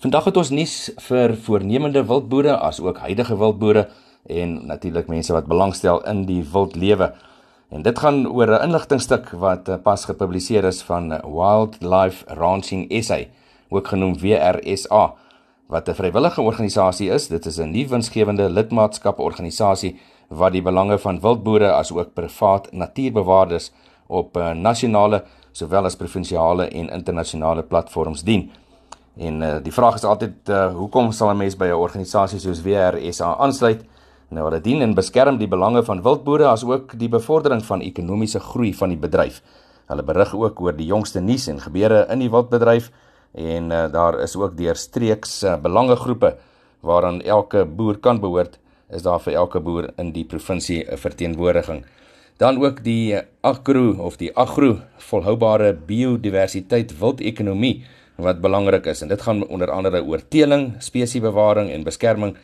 Vandag het ons nuus vir voornemende wildboere as ook huidige wildboere en natuurlik mense wat belangstel in die wildlewe. En dit gaan oor 'n inligtingstuk wat eh, pas gepubliseer is van Wildlife Ranching SA, ook genoem WRSA, wat 'n vrywillige organisasie is. Dit is 'n nie-winsgewende lidmaatskaporganisasie wat die belange van wildboere as ook privaat natuurbewaarders op eh, nasionale sowel as provinsiale en internasionale platforms dien. En uh, die vraag is altyd uh, hoekom sal 'n mens by 'n organisasie soos WRSA aansluit? Nou hulle dien en beskerm die belange van wildboere as ook die bevordering van ekonomiese groei van die bedryf. Hulle berig ook oor die jongste nuus en gebeure in die wildbedryf en uh, daar is ook deurstreeks uh, belangegroepe waaraan elke boer kan behoort is daar vir elke boer in die provinsie 'n verteenwoordiging. Dan ook die agro of die agro volhoubare biodiversiteit wildekonomie wat belangrik is en dit gaan onder andere oor teeling, spesiebewaring en beskerming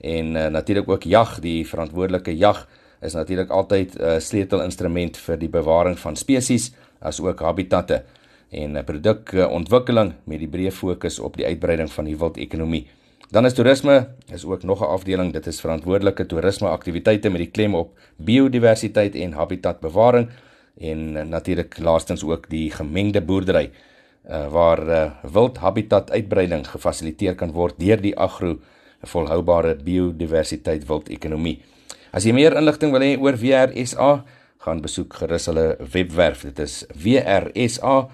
en uh, natuurlik ook jag, die verantwoordelike jag is natuurlik altyd 'n uh, sleutelinstrument vir die bewaring van spesies as ook habitatte en uh, produkontwikkeling met die breë fokus op die uitbreiding van die wildekonomie. Dan is toerisme is ook nog 'n afdeling, dit is verantwoordelike toerisme aktiwiteite met die klem op biodiversiteit en habitatbewaring en uh, natuurlik laastens ook die gemengde boerdery uh, waar uh, wildhabitat uitbreiding gefasiliteer kan word deur die agro volhoubare biodiversiteit wildekonomie. As jy meer inligting wil hê oor WRSA, gaan besoek gerus hulle webwerf. Dit is wrsa.co.za.